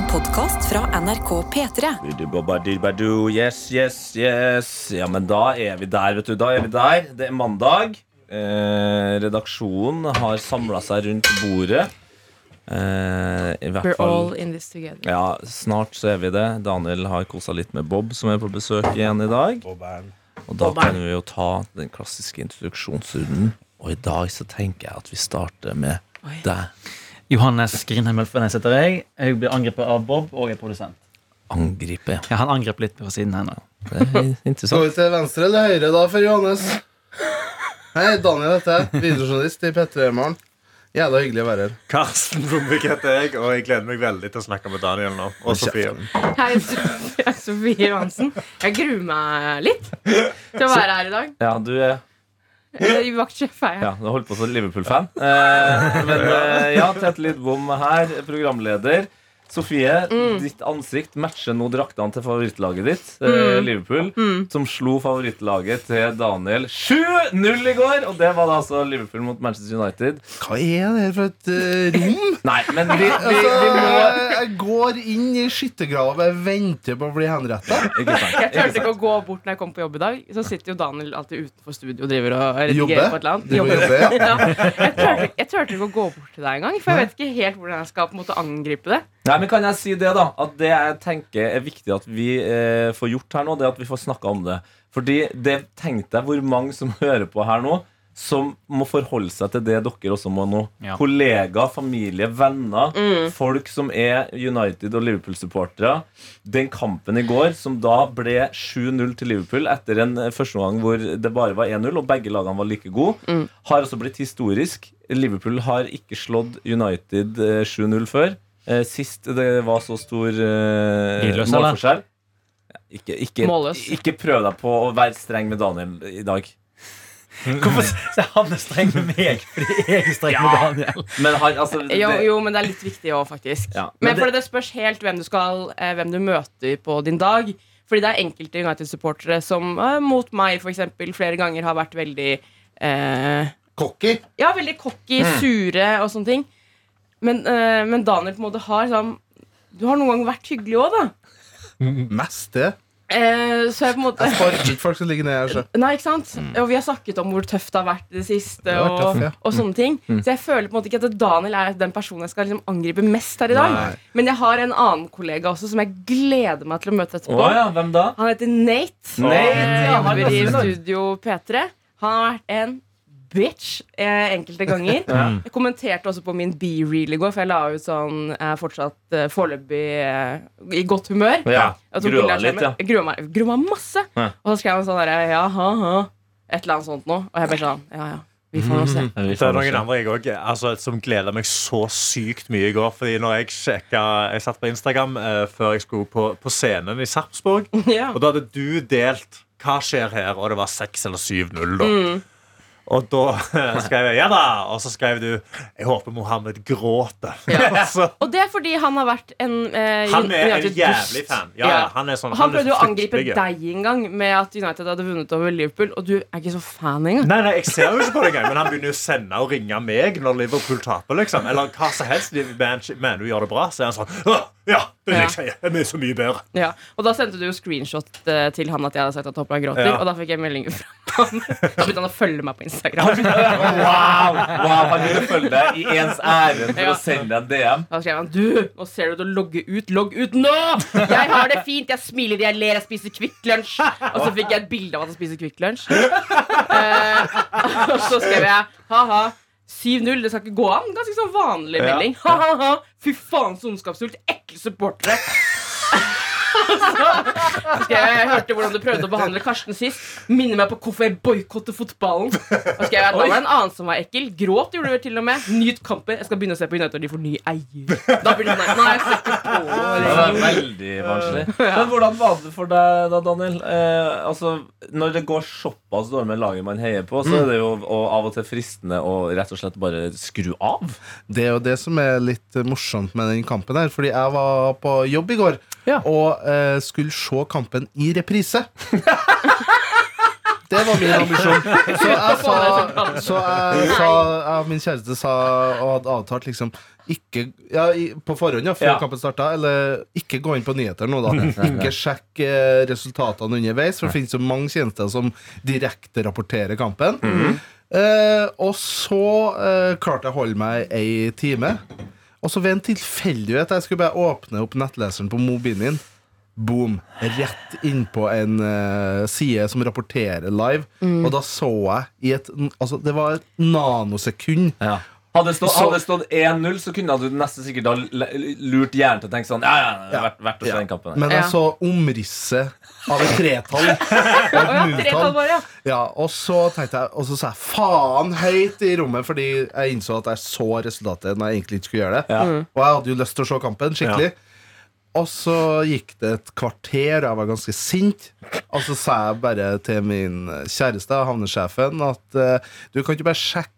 En podkast fra NRK P3. Yes, yes, yes. Ja, men da er vi der, vet du. Da er vi der. Det er mandag. Eh, redaksjonen har samla seg rundt bordet. Eh, I hvert We're fall all in this together. Ja, snart så er vi det. Daniel har kosa litt med Bob, som er på besøk igjen i dag. Og da kan vi jo ta den klassiske introduksjonsrunden. Og i dag så tenker jeg at vi starter med deg. Johannes Grindheim Ulfenes heter jeg. Jeg blir angrepet av Bob og er produsent. Angripe. Ja, han angrep litt fra siden her nå. Det er Skal interessant. vi til venstre eller høyre da for Johannes? Hei, Daniel heter jeg. Videojournalist i P3 Morgen. Jævla hyggelig å være her. Karsten Blomvik heter jeg, og jeg gleder meg veldig til å snakke med Daniel nå. Og Sofie. Hei, Sofie Johansen. Jeg gruer meg litt til å være her i dag. Ja, du er Eh, Vaktsjef er jeg. Ja, du holdt på som Liverpool-fan. Eh, men eh, ja, Tete Lidbom her, programleder. Sofie, ditt ansikt matcher nå draktene til favorittlaget ditt, eh, Liverpool, som slo favorittlaget til Daniel 7-0 i går. Og det var da altså Liverpool mot Manchester United. Hva er det her for et uh, rom? Nei, men vi, vi, Altså, vi må jeg går inn i skyttergrava og jeg venter på å bli henretta. Ikke sant? Jeg turte ikke å gå bort når jeg kom på jobb i dag. Så sitter jo Daniel alltid utenfor studio og driver og redigerer på et eller annet. Jobbe. jobbe, ja. Ja. Jeg turte ikke å gå bort til deg engang, for jeg vet ikke helt hvordan jeg skal på en måte angripe det. Nei, men Kan jeg si det, da? At det jeg tenker er viktig at vi eh, får gjort her nå, det er at vi får snakka om det. Fordi det tenkte jeg hvor mange som hører på her nå, som må forholde seg til det dere også må nå. Ja. Kollegaer, familie, venner, folk som er United- og Liverpool-supportere. Den kampen i går som da ble 7-0 til Liverpool etter en eh, første gang hvor det bare var 1-0, og begge lagene var like gode, har også blitt historisk. Liverpool har ikke slått United eh, 7-0 før. Eh, Sist det var så stor eh, eller? målforskjell. Ja, Ikke, ikke, Målløs. ikke prøv deg på å være streng med Daniel i dag. Hvorfor sier han er streng med meg fordi jeg er streng med Daniel? Men han, altså det, Jo, jo, men det er litt viktig òg, faktisk. Ja, men men det- for det spørs helt hvem du, skal, eh, hvem du møter på din dag. Fordi det er enkelte United-supportere som eh, mot meg for eksempel, flere ganger har vært veldig eh, Cocky. Ja, veldig cocky, sure og sånne ting. Men, uh, men Daniel på en måte har sånn Du har noen ganger vært hyggelig òg, da. Mest det. Eh, så jeg på en måte Jeg folk som ligger nede her. Så. Nei, ikke sant? Og vi har snakket om hvor tøft det har vært i det siste. Det og, tøff, ja. og sånne ting Så jeg føler på en måte ikke at Daniel er den personen jeg skal liksom angripe mest her i dag. Nei. Men jeg har en annen kollega også som jeg gleder meg til å møte etterpå. Å ja, hvem da? Han heter Nate. Nate, Nate. han jobber i Studio P3. Han har vært en bitch eh, enkelte ganger. Jeg kommenterte også på min B-reel i går, for jeg la ut sånn Jeg er fortsatt eh, foreløpig eh, i godt humør. Ja, Jeg tok Grua bilde av deg litt, ja. skjermen. Jeg gruer meg, gruer meg masse. Ja. Og så skrev han sånn derre Ja, ha, ha. Et eller annet sånt noe. Og jeg bare sånn Ja, ja. Vi får nå se. Vi Så er får det nå noen se. andre jeg også, altså, som gleda meg så sykt mye i går. Fordi når jeg sjekka Jeg satt på Instagram eh, før jeg skulle på, på scenen i Sarpsborg. Ja. Og da hadde du delt 'Hva skjer her?' og det var 6 eller 7-0. da Og da skrev jeg 'ja da', og så skrev du 'jeg håper Mohammed gråter'. Ja. Og det er fordi han har vært en eh, han er en jævlig fan. Ja, ja, han er sånn han, han prøvde å angripe deg en gang med at United hadde vunnet over Liverpool, og du er ikke så fan engang. Nei, nei, jeg ser jo ikke på det engang, men han begynner jo å sende og ringe meg når Liverpool taper. liksom Eller hva som helst. Men men du gjør det bra, så er han sånn Ja, det vil jeg si. Det er så mye bedre. Ja, og da sendte du jo screenshot eh, til han at jeg hadde sagt at Hoppla gråter, Ja. og da fikk jeg melding fra han. Da begynte han å følge meg på Instagram. Wow, wow, Han ville følge deg i ens ærend for Ja. å sende deg en DM. Da skrev han Du, nå ser du til å logge ut. Logg ut nå! Jeg har det fint, jeg smiler, jeg ler, jeg spiser Kvikk Lunsj. Og så fikk jeg et bilde av at han spiser Kvikk Lunsj. uh, og så skrev jeg ha-ha. 7-0, det skal ikke gå an. Ganske sånn vanlig melding. Ha-ha-ha. Fy faen, så ondskapsfullt. Ekle supportere. Jeg, jeg hørte hvordan du prøvde å behandle Karsten sist. Minner meg på hvorfor jeg boikotter fotballen. Jeg, Da var det en annen som var ekkel. Gråt gjorde du til og med. Nyt kamper. Jeg skal begynne å se på United når de får ny eier. Da blir det nei, Nei, jeg ser ikke på. Det var veldig vanskelig. Men hvordan var det for deg da, Daniel? Eh, altså, når det går såpass dårlig med laget man heier på, så er det jo og av og til fristende å rett og slett bare skru av. Det er jo det som er litt morsomt med den kampen her. Fordi jeg var på jobb i går Ja. og eh, skulle se kampen i reprise. Det var min ambisjon. Så jeg sa, så jeg sa jeg, Min kjæreste sa og hadde avtalt liksom ikke, ja, på forhånd, ja, før Ja. kampen starta, eller ikke gå inn på nyheter nå, da. Ikke sjekk eh, resultatene underveis, for det finnes jo mange tjenester som direkte rapporterer kampen. Eh, og så eh, klarte jeg å holde meg ei time. Og så ved en tilfeldighet Jeg skulle bare åpne opp nettleseren på mobilen min. Boom. Rett inn på en uh, side som rapporterer live. Og da så jeg i et Altså, det var et nanosekund. Ja. Hadde det stått, det stått 1-0, så kunne du nesten sikkert ha lurt hjernen til å tenke sånn Ja, ja, det er verdt, verdt å se Ja. den kampen. Men jeg Ja. så omrisset av et tretall. Og et ja, nulltall. ja. Ja, og så tenkte jeg Og så sa jeg faen høyt i rommet, fordi jeg innså at jeg så resultatet når jeg egentlig ikke skulle gjøre det. Ja. Mm. Og jeg hadde jo lyst til å se kampen skikkelig. Og så gikk det et kvarter, og jeg var ganske sint. Og så sa jeg bare til min kjæreste, havnesjefen, at eh, du kan ikke bare sjekke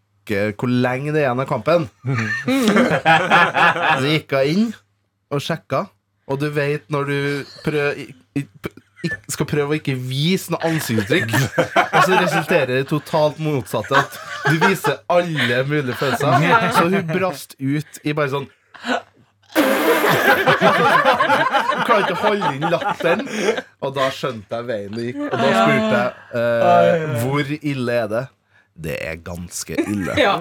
hvor lenge det er igjen av kampen. så gikk jeg inn og sjekka, og du vet når du prøver skal prøve å ikke vise noe ansiktsuttrykk, og så resulterer det totalt motsatte. At du viser alle mulige følelser. Så hun brast ut i bare sånn Hun klarer ikke å holde inn latteren. Og da skjønte jeg veien det gikk. Og da spurte jeg eh, hvor ille er det. Det er ganske ille. Ja.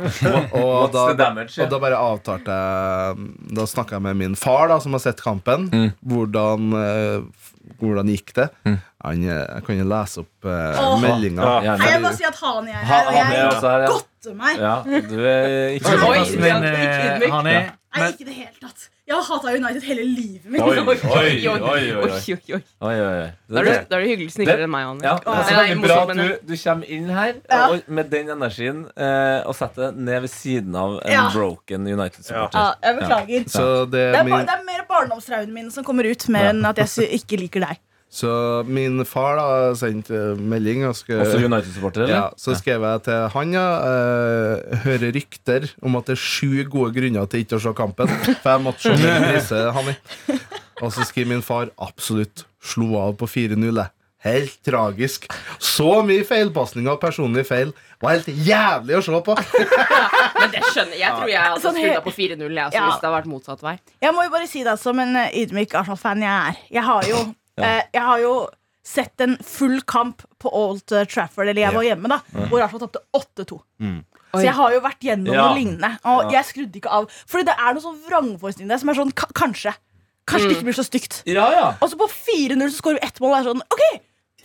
Og da, damage, damage? og da bare avtalte jeg Da snakka jeg med min far, da som har sett kampen. Hvordan, eh, hvordan gikk det? Han, eh, jeg kan jo lese opp uh, oh. meldinga. Ja, jeg må si at Hani er her, og han er jeg også her, ja. godter meg. Ja, du er ikke Oi, men eh, han er ikke i det hele tatt. Jeg har hata United hele livet mitt. Oi, oi, oi, oi, oi, oi, oi. oi, oi. Oi, oi, oi. Da er du, da er du hyggelig snillere enn meg, Anne. Ja, det er så veldig bra at du, du kommer inn her og, med den energien eh, og setter deg ned ved siden av en Ja. broken United-supporter. jeg beklager. Så det Det er er, ba- min det er mer barndomstraumene mine som kommer ut, mer enn at jeg ikke liker deg. Så min far da sendte melding og skulle Også United-supporter, ja. Så skrev jeg til han ja Uh, Hører rykter om at det er sju gode grunner til ikke å se kampen. For jeg måtte se min krise, Hanni. Og så skriver min far absolutt slo av på 4-0. Helt tragisk. Så mye feilpasninger og personlige feil. Var helt jævlig å se på. Men det skjønner jeg. Jeg tror jeg hadde Sånn skrudd av på 4-0 jeg, Ja. hvis det hadde vært motsatt vei. Jeg må jo bare si det som en eh, ydmyk Arsenal-fan jeg er. Jeg har jo, eh, jeg har jo sett en full kamp på Old Trafford, eller jeg var hjemme, da, hvor Arsenal tapte 8-2. Så Oi. jeg har jo vært gjennom Ja. noe lignende. Og jeg skrudde ikke av. Fordi det er noe sånn vrangforestilling der som er sånn ka- Kanskje. Kanskje det ikke blir så stygt. Ja, ja. Og så på 4-0 så skårer vi ett mål. Og er sånn, ok,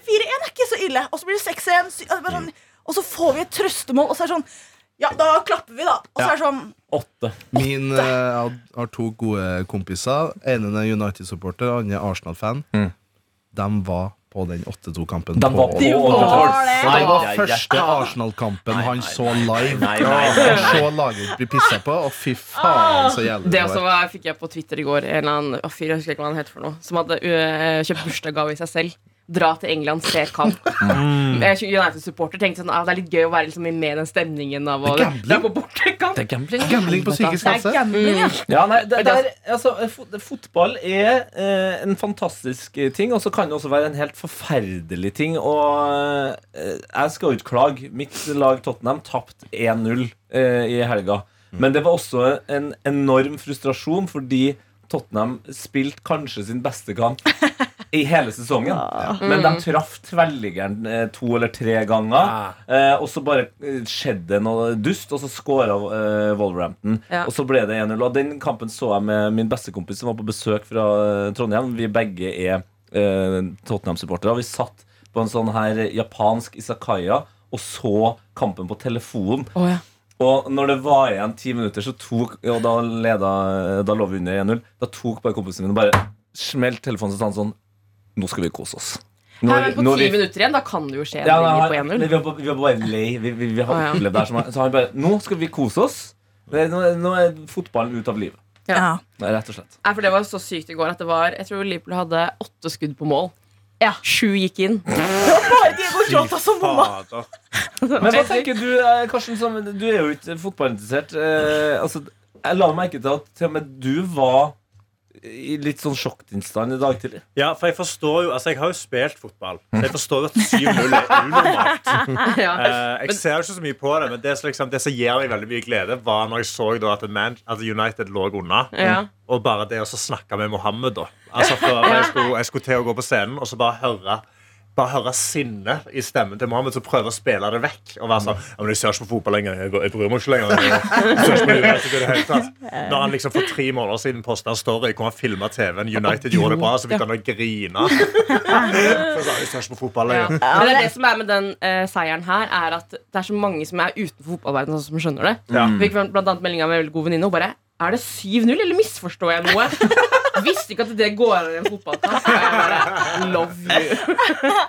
4-1 er ikke så ille. Og så blir det 6-1. og Sånn, og så får vi et trøstemål, og så er det sånn Ja, da klapper vi, da. Og så er det sånn Åtte. Min uh, har to gode kompiser. En er United-supporter, andre er Arsenal-fan. Mm. De var på den 8-2-kampen. De var på De var det. Det var første Arsenal-kampen han så live. Nei, nei, Og så laget bli pissa på, og fy faen, så jævlig Det var. Det fikk jeg på Twitter i går. En eller annen fyr, jeg husker ikke hva han het for noe. Som hadde kjøpt bursdagsgave i seg selv. Dra til England, se kamp. Mm. Er United-supporter tenkte sånn, ah, Det er litt gøy å være liksom med i den stemningen av å Det er gambling. Det er gambling. Gambling på psykisk helse. ja. Ja, nei, det, det er, altså, fotball er eh, en fantastisk ting, og så kan det også være en helt forferdelig ting. Og eh, jeg skal jo ikke klage. Mitt lag Tottenham tapte 1-0 eh, i helga. Men det var også en enorm frustrasjon fordi Tottenham spilte kanskje sin beste kamp i hele sesongen. Men de traff tverrliggeren eh, to eller tre ganger. Ja. og så bare eh, skjedde det noe dust, og så skåra eh, Wolverhampton. Ja. Og så ble det 1-0. Og den kampen så jeg med min bestekompis som var på besøk fra eh, Trondheim. Vi begge er eh, Tottenham-supportere. Vi satt på en sånn her japansk isakaya og så kampen på telefon. Oh, ja. Og når det var igjen ti minutter, så tok Og da leda Da lå vi under 1-0. Da tok bare kompisen min og bare smelt telefonen og sa sånn Nå skal vi kose oss. Når, Nei, er- men på ti vi- minutter igjen, da kan det jo skje ja, nei, på 1-0. vi, var, vi var bare lei. Vi, vi, vi har opplevd det her. som- Så han bare Nå skal vi kose oss. Nå, nå er fotballen ut av livet. Ja. ja. Nei, rett og slett. Nei, for Det var så sykt i går at det var Jeg tror Liverpool hadde åtte skudd på mål. Ja. Sju gikk inn. Bare Diego Jota som bomma. Men hva tenker du, eh, Karsten? Som, du er jo ikke fotballinteressert. Eh, altså, jeg la merke til at til og med du var i litt sånn sjokktilstand i dag tidlig. Ja, for jeg forstår jo Altså, jeg har jo spilt fotball, så jeg forstår jo at 7-0 er unormalt. Ja. Eh, jeg ser jo ikke så mye på det, men det som, liksom, det som gir meg veldig mye glede, var når jeg så da at, Man, at United lå unna. Ja. Og bare det å snakke med Mohammed, da. Altså, for jeg, skulle, jeg skulle til å gå på scenen, og så bare høre bare høre sinne i stemmen til Mohammed, så prøver å spille det vekk. Og være sånn ja, men 'Jeg ser ikke på fotball lenger. Jeg, jeg bryr meg ikke lenger.' Jeg, ser ikke på United i det hele tatt. Når han liksom for tre måneder siden posta en story hvor han filma TV-en United gjorde det bra, så begynte han å grine. Så jeg ser ikke på fotball Ja. lenger. Men det, det som er med den uh, seieren her, er at det er så mange som er utenfor fotballverdenen, sånn som skjønner det. Ja. Vi fikk blant annet melding av en veldig god venninne. Hun bare Er det 7-0, eller misforstår jeg noe? Visste ikke at det går an i en fotballkamp. Love you.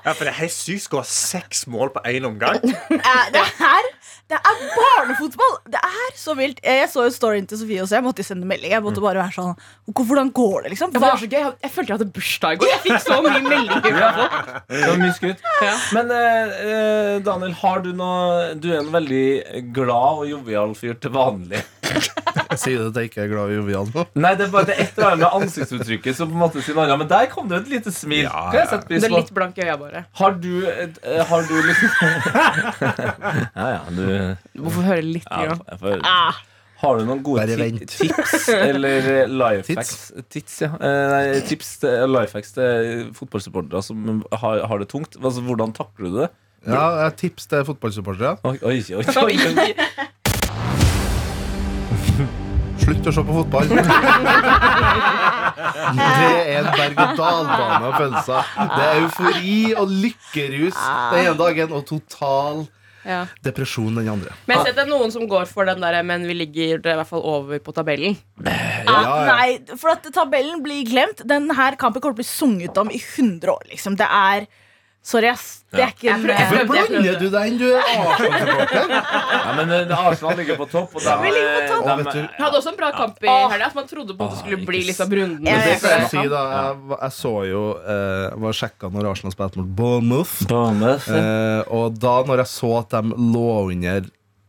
Ja, for det er helt sykt å skåre seks mål på én omgang. Eh, Det er, det er barnefotball! Det er så vilt. Jeg så jo storyen til Sofie også. Jeg måtte sende melding. Jeg måtte bare være sånn Hvordan går det, liksom? Det var så gøy. Jeg- Jeg følte jeg hadde bursdag i går. Jeg fikk så mye meldinger fra folk. Det var mye skutt. Ja. Men eh, eh, Daniel, har du noe Du er en veldig glad og jovial fyr til vanlig. Sier det at jeg ikke er glad i Jovian nå? Nei, det er bare det er et eller annet med ansiktsuttrykket som på en måte sier noe annet. Men der kom det et lite smil. Ja, Kan jeg sette Du pris er litt blank i øya, bare. Har du eh, Har du liksom Ja, ja, du Du må få høre litt. ja, grann. jeg får, Ah. Har du noen gode Bare ti vent. tips eller eh, life hacks Tips, ja. Eh, nei, tips til life hacks til fotballsupportere som har, har det tungt? Altså, hvordan takler du det? Ja, jeg tips til fotballsupportere. Oi, oi, oi, oi. Slutt å se på fotball. Det er en berg-og-dal-bane av følelser. Det er eufori og lykkerus den ene dagen og total Ja. depresjon den andre. Men jeg har sett det er noen som går for den der Men vi ligger i hvert fall over på tabellen. Ja, ja. Nei, for at tabellen blir glemt. Denne kampen kommer til å bli sunget om i 100 år. Liksom. Det er Sorry, ass. Det er ikke Hvorfor blander du deg inn? Du er Arsenal-supporter. Ja, men eh, Arsenal ligger på topp, og de, Vi ligger på topp. Og vet du- Vi hadde også en bra kamp i Åh. helga. Så man trodde på at det skulle bli liksom runden. Jeg Det skal jeg si da Jeg, var- jeg så jo eh, Jeg var sjekka når Arsenal spilte mot Bournemouth. Bournemouth. Eh, og da når jeg så at de lå under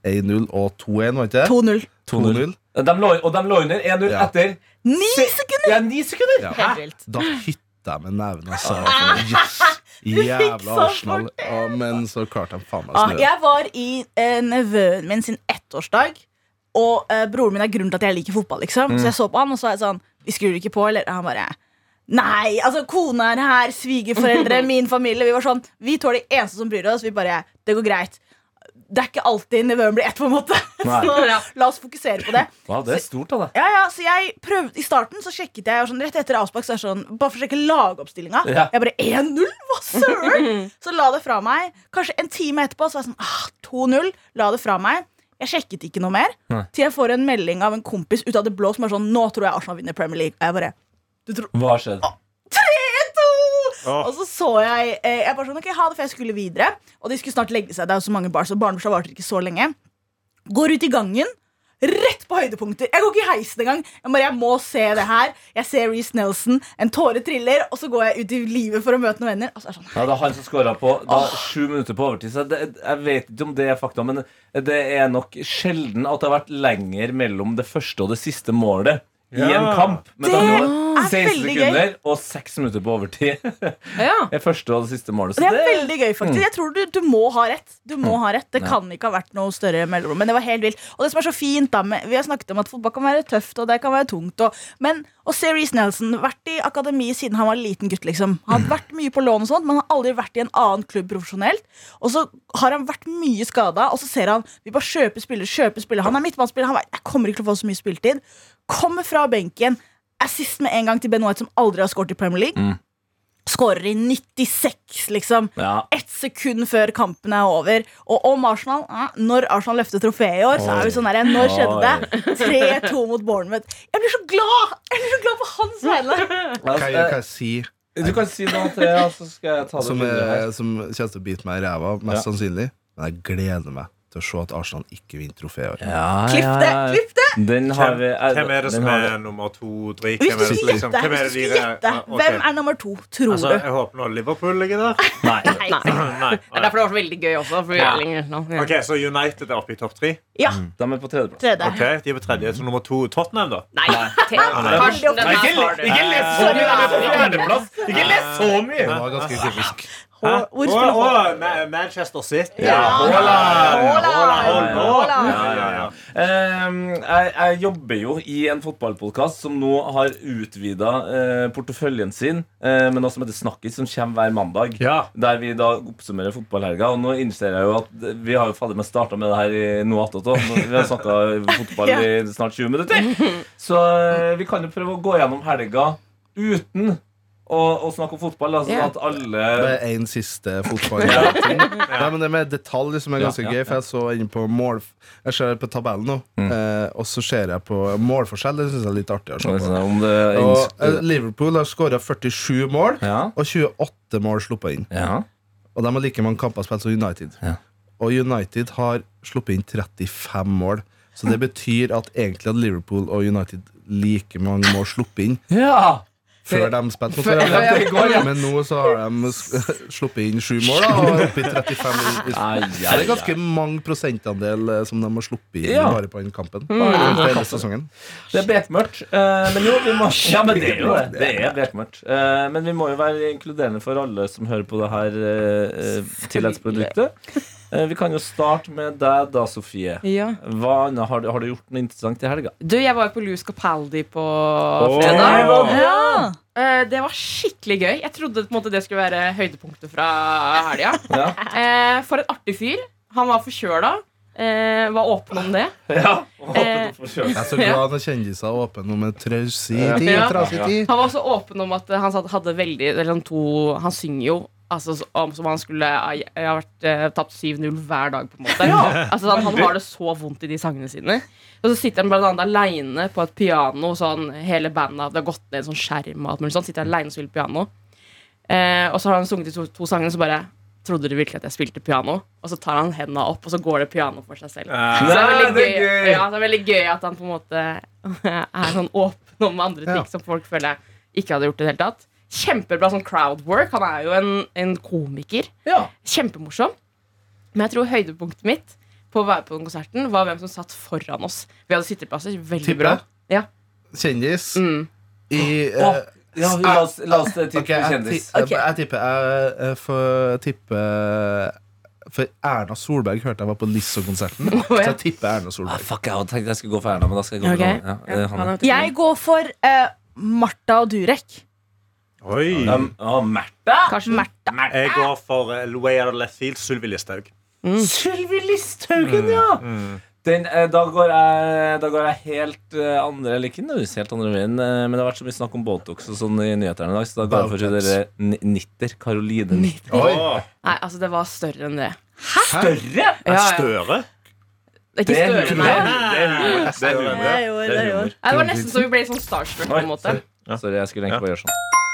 1-0 og 2-1, var ikke det? 2-0. 2-0. De lå, og de lå under 1-0 Ja. etter Ni Se- sekunder! ja, ni sekunder! Ja. Helt vilt. Da hytta jeg med neven og sa yes, jævla Arsenal. Ja, men så klarte de faen meg å Ah, snu jeg var i eh, nevøen min sin ettårsdag, og eh, broren min er grunnen til at jeg liker fotball. Liksom. Så jeg så på han, og så er jeg sånn Vi skrur ikke på, eller? Han bare Nei, altså kona er her, svigerforeldre, min familie. Vi var sånn Vi to er de eneste som bryr oss. Vi bare Det går greit. Det er ikke alltid nevøen blir ett, på en måte. Så la oss fokusere på det. Wow, det er stort av deg. Ja, ja, så jeg prøvde I starten så sjekket jeg sånn, rett etter avspark. Så er sånn, bare for å sjekke lagoppstillinga. Ja. Jeg bare 1-0? Hva søren? så la det fra meg. Kanskje en time etterpå så var jeg sånn ah, 2-0. La det fra meg. Jeg sjekket ikke noe mer. Nei. Til jeg får en melding av en kompis ut av det blå som er sånn Nå tror jeg Arsenal vinner Premier League. Og jeg bare Du tror Hva har skjedd? 3-2! Åh. Og så så jeg eh, Jeg bare sånn, ok, ha det, for jeg skulle videre. Og de skulle snart legge seg. Det er jo så mange barn, så barnebursdag varte ikke så lenge. Går ut i gangen. Rett på høydepunkter. Jeg går ikke i heisen engang. Jeg, bare, jeg må se det her. Jeg ser Reece Nelson. En tåre triller, og så går jeg ut i livet for å møte noen venner. Og så er sånn, Ja, det er han som scora på da, sju minutter på overtid. Så det, jeg vet ikke om det er fakta, men det er nok sjelden at det har vært lenger mellom det første og det siste målet i Ja. en kamp. Det er er 16 veldig gøy. sekunder og 6 minutter på overtid. Ja. Det første og det siste målet. Så Det er det, veldig gøy, faktisk. Jeg tror du, du må ha rett. Du må ha rett Det Ja. kan ikke ha vært noe større mellomrom. Men det var helt vilt. Og det som er så fint, da med, Vi har snakket om at fotball kan være tøft, og det kan være tungt. Og, men å se Reece Nelson vært i akademi siden han var liten gutt, liksom. Han har vært mye på lån og sånt, men han har aldri vært i en annen klubb profesjonelt. Og så har han vært mye skada, og så ser han Vi bare kjøper spiller, kjøper spiller. Han er midtbanespiller. Han vet, jeg kommer ikke til å få så mye spilletid. Kommer fra benken. Assist med en gang til Ben White, som aldri har skåret i Premier League. Mm. Skårer i 96, liksom ja. ett sekund før kampen er over. Og om Arsenal, når Arsenal løfter trofeet i år, så er vi sånn der, Når skjedde det? 3-2 mot Bournemouth. Jeg blir så glad! Jeg blir så glad på hans vegne. Hva jeg, jeg sier Du kan si noe til, ja, så skal jeg ta det som, er, som kommer til å bite meg i ræva, mest Ja. sannsynlig. Men jeg gleder meg til å se at Arsenal ikke vinner trofé i år. Klipp det! Klipp det! Den har vi eh, Hvem er det som er nummer to? Drik? Hvem er det, liksom- hvem er det de Ah, hvem er nummer to, tror Altså, du? jeg håper nå Liverpool ligger der. Nei. Nei. Nei. Det er derfor det var så veldig gøy også. For Ja. Ja. Ok, Så United er oppe i topp tre? Ja, De er på tredjeplass. tredje. Ok, De er på tredje. Så nummer to Tottenham, da? Nei, nei. Nei, Ikke, les så mye! Er! Ikke les så Det mye! var ganske typisk. Manchester City. Ja. Haaland! Haaland! Haaland! Ja, ja, ja. Ehm, jeg, jeg jobber jo i en fotballpodkast som nå har utvida eh, porteføljen sin eh, med noe som heter Snakkis, som kommer hver mandag. Ja. Der vi da oppsummerer fotballhelga. Og nå innser jeg jo at vi har jo fader meg starta med det her i nå attåt òg. Vi har snakka fotball i snart 20 minutter. Så eh, vi kan jo prøve å gå gjennom helga uten å, å snakke om fotball. Altså yeah. at alle Det er en siste fotballting. Nei, men det med detalj som er ganske Ja, ja, gøy, for jeg så inn på mål Jeg ser på tabellen nå, Mm. eh, og så ser jeg på målforskjell. Det syns jeg er litt artig Og, eh, Liverpool har skåra 47 mål, Ja. og 28 mål sluppet inn. ja. Og de har like mange kamper spilt som United. Ja. Og United har sluppet inn 35 mål. Så det betyr at egentlig hadde Liverpool og United like mange mål sluppet inn ja. Før de spilte mot hverandre. ja. Men nå så har de sluppet inn sju mål da, og er oppe i 35 i, det er ganske mange prosentandel eh, som de har sluppet inn Ja. bare på den kampen. Hele. Det er bekmørkt. eh, men jo, vi må Ja, men det er jo det. Det er bekmørkt. Eh, men vi må jo være inkluderende for alle som hører på det her uh, tilleggsproduktet. Eh, vi kan jo starte med deg da, Sofie. Ja. Hva annet har, du- har du gjort noe interessant i helga? Du, jeg var jo på Louis Capaldi på Åh. fredag. Ja. Eh, Det var skikkelig gøy. Jeg trodde på en måte det skulle være høydepunktet fra helga. Ja. Eh, For en artig fyr. Han var forkjøla. Eh, var åpen om det. ja. åpen Eh, Jeg er så glad når kjendiser er åpne om en trausig tid. Ja. Han var også åpen om at han hadde veldig eller sånn to Han synger jo altså, om som han skulle ha ha vært eh, tapt 7-0 hver dag, på en måte. Altså, han, han har det så vondt i de sangene sine. Og så sitter han blant annet aleine på et piano. Sånn, hele bandet Det har gått ned en sånn skjerm og alt mulig sånn. Sitter han alene og spiller piano. Eh, og så har han sunget de to, to sangene, så bare Trodde du virkelig at jeg spilte piano? Og så tar han hendene opp, og så går det piano for seg selv. Ja. Så det er veldig Nei, det er gøy, gøy. Ja, det er veldig gøy at han på en måte er sånn åpen om andre ting Ja. som folk føler ikke hadde gjort i det hele tatt. Kjempebra sånn crowdwork. Han er jo en, en komiker. Ja. Kjempemorsom. Men jeg tror høydepunktet mitt på å være på den konserten var hvem som satt foran oss. Vi hadde sitteplasser. Veldig Tipper bra. Ja. Kjendis Mm. i eh, ja, la oss, la oss tippe Ok, jeg, kjendis. ti- Ok. jeg, tipper Jeg, får tippe For Erna Solberg hørte jeg var på Lisso-konserten. Så ja. jeg tipper Erna Ah, Solberg. fuck, jeg hadde tenkt jeg skulle gå for Erna, men da skal jeg gå for Ok. Ja, eh. Jeg går for eh, Martha og Durek. Oi. Um, oh, Märtha! Kanskje Märtha. Jeg går for uh, Way Out of Sylvi Listhaug. Sylvi Listhaugen, ja! Den, eh, da, går jeg, da går jeg helt eh, andre Eller ikke nødvendigvis helt andre veien, eh, men det har vært så mye snakk om Botox og sånn i nyhetene i dag, så da går jeg for dere ni- nitter. Karoline Nitter. Oi. Nei, altså, det var større enn det. Større? Ja, ja. Støre? Det er ikke større, nei. Det Større var nesten så vi ble sånn starstruck på en måte. Sorry, jeg skulle egentlig bare gjøre sånn.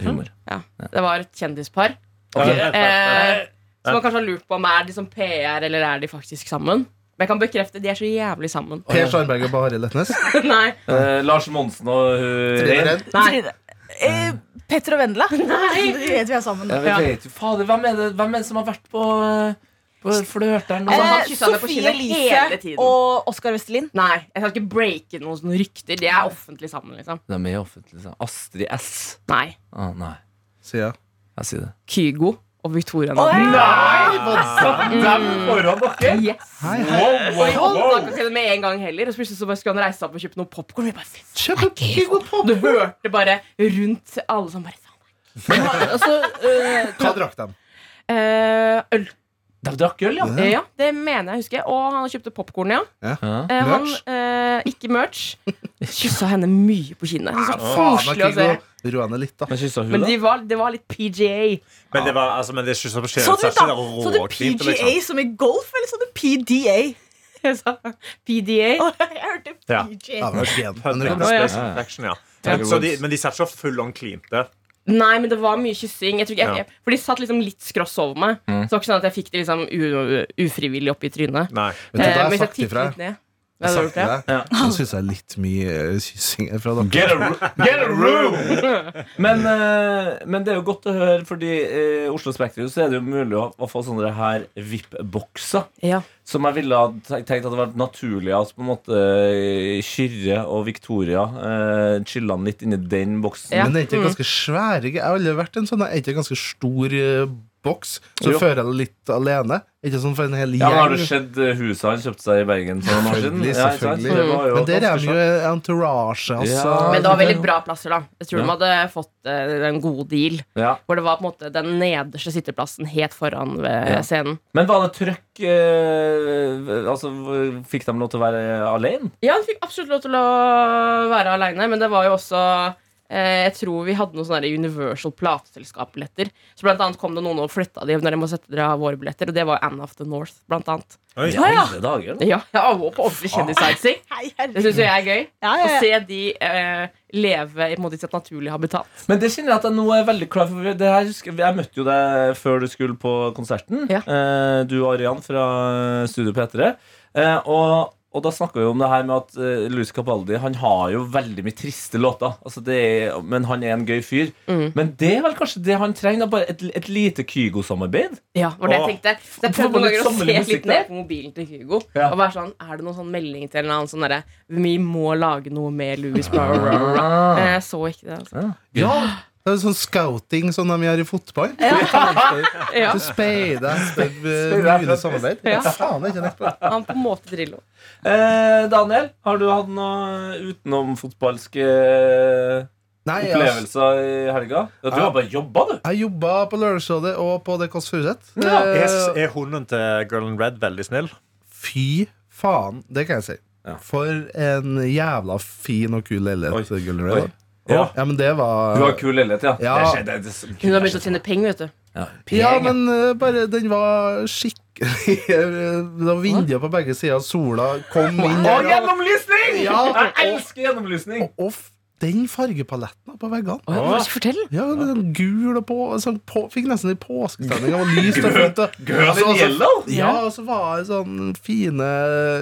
Humor. Ja, det var et kjendispar. Okay. Eh, som man kanskje har lurt på om er de som PR, eller er de faktisk sammen. Men jeg kan bekrefte de er så jævlig sammen. Per Sjarberg og Bahareh Letnes. Nei. Eh, Lars Monsen og uh, Rein. Nei. Eh, Petter og Vendela. Nei. Det vet vi er sammen Ja, vi vet jo, fader, hvem er, det, hvem er det som har vært på, eh, på han? Altså, han Eh, henne på Sofie kinnet hele Elise tiden. og Oskar Vestelin. Nei, jeg skal ikke breake noen sånne rykter. De er offentlig sammen, liksom. De er offentlig. sammen Astrid S. Nei. Ah, nei. Sier jeg. Jeg sier det. Kygo og Victoria oh. Nei! Dem foran dere? Yes. Hei, hei. Wow, Og vi wow, wow. tak i det med en gang heller. Og så plutselig så bare skulle han reise seg opp og kjøpe noe popkorn. Vi. Du hørte bare rundt alle som bare sa Altså, eh, Hva drakk de? Uh, øl. De drakk øl, ja. ja. Ja, det mener jeg husker. Og han kjøpte popkorn, ja. ja. Eh, han, Merch? eh, ikke merch. Kyssa henne mye på kinnet. Så koselig å se. Roa ned litt, da. Men hun, Men da? de var, det var litt PGA. Men det var altså, men det er ikke så Så du, Så da, så det du PGA liksom. som i golf, eller så du PDA? Jeg sa PDA. Oh, jeg hørte PGA. Ja, det var gen. Men det ja. Ja. Ja. De, men de satt så full on cleante. Nei, men det var mye kyssing. Jeg tror ikke, jeg, Ja. jeg, for de satt liksom litt skross over meg. Så det var ikke sånn at jeg fikk det liksom u, ufrivillig opp i trynet. Nei. Vet du, Eh, jeg hvis sagt ifra. Har gjort det? Ja. Nå syns jeg er litt mye eh, kyssing fra dere. Get a, get a room! Men, eh, men det er jo godt å høre, fordi i Oslo Spektrum så er det jo mulig å, å få sånne her VIP-bokser. Ja. Som jeg ville ha tenkt det var naturlig at på en måte eh, Kyrre og Victoria uh, chilla litt inni den boksen. Ja. Men er ikke ganske svære Jeg har aldri vært en sånn Er ikke ganske stor eh, boks? Så Jo. fører jeg det litt alene. Ikke sånn for en hel Ja, men Har du gjeng. sett eh, huset han kjøpte seg i Bergen for noen år siden? Selvfølgelig, Ja, selvfølgelig. Jo Men der er jo entourage, altså. Ja. Men det var veldig bra plasser, da. Jeg tror Ja. de hadde fått eh, en god deal. Ja. Hvor det var på en måte den nederste sitteplassen helt foran ved Ja. scenen. Men var det trøkk eh, Altså, Fikk de lov til å være alene? Ja, de fikk absolutt lov til å være aleine, men det var jo også Jeg tror vi hadde noen sånne Universal plateselskap-billetter. Så blant annet kom det noen og flytta de når de må sette dere av våre billetter, og det var Anne of the North, blant annet. Oi. ja, ja. dager, da. Ja, ja og på ordentlig kjendissightseeing. Det syns jo jeg er gøy. Ja, Å ja, å se de eh, leve i, måte, sitt naturlige habitat. Men det kjenner jeg at jeg nå er veldig klar for. Det her, jeg møtte jo deg før du skulle på konserten. Ja. Eh, du og Arian fra Studio P3. Eh, og, og da snakka vi om det her med at uh, Louis Capaldi Han har jo veldig mye triste låter. Altså det er, men han er en gøy fyr. Mm. Men det er vel kanskje det han trenger? Bare et, et lite Kygo-samarbeid? Ja, var det jeg tenkte. Så jeg prøvde noen ganger å se litt ned på mobilen til Kygo. Ja. Og være sånn, Er det noen sånn melding til en annen sånn derre Vi må lage noe med Louis bla. Ah. Men jeg så ikke det. Altså. Ja, det er sånn scouting som de gjør i fotball. Ja, Du speider etter eh, mulig samarbeid. Ja. Faen, det er ikke nett. Han på en måte Drillo. Eh, Daniel, har du hatt noe utenomfotballske fotballske Nei, jeg, opplevelser i helga? Ja, du har bare jobba, du. jeg jobba på Lørdagsrådet og på Det Kåss Furuseth. Ja. Er, Eh, er hunden til Girl in Red veldig snill? Fy faen, det kan jeg si. Ja. For en jævla fin og kul leilighet. Oi. Girl Oi. Red. Ja. Ja, men det var Du har kul leilighet, ja. Ja. Det skjedde, det, skjedde. Hun har begynt å tjene penger, vet du. ja, Ja, men uh, bare den var skikkelig Det var vinduer på begge sider. Sola kom inn der. og- gjennomlysning! Ja, Jeg elsker gjennomlysning. og f- den fargepaletten på veggene. Oh, ja, Fortell. Ja, den sånn gul og på, sånn på Fikk nesten litt påskestemning. Det var og fint. og- Girl Altså, in altså, yellow? Ja, og så var det sånn fine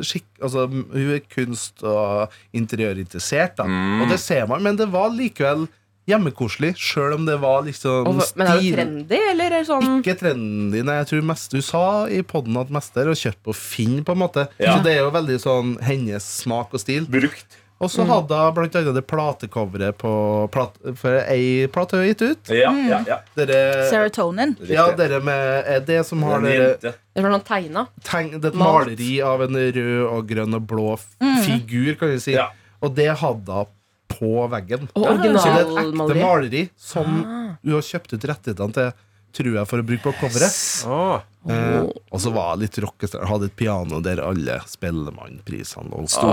skikk... Altså, hun er kunst- og interiørinteressert, da. Mm. Og det ser man, men det var likevel hjemmekoselig, sjøl om det var liksom Og, men er det trendy, eller er det sånn Ikke trendy, nei. Jeg tror mest Du sa i poden at mest er å kjøpe på Finn, på en måte. Ja. Så det er jo veldig sånn hennes smak og stil. Brukt. Og så hadde hun blant annet det platecoveret på plat, For ei plate hun har gitt ut. Ja, ja, ja. Dere, Serotonin. ja, dere med er det som har dere. Det var noen tegna. tegn, Det er et Malt. maleri av en rød og grønn og blå f- figur, kan vi si. Ja. Og det hadde hun på veggen. Og Så det er et ekte originalmaleri. maleri som hun har kjøpt ut rettighetene til, tror jeg, for å bruke på coveret. Oh. Eh, og så var jeg litt rockestar. Hadde et piano der alle Spellemannprisene og Sto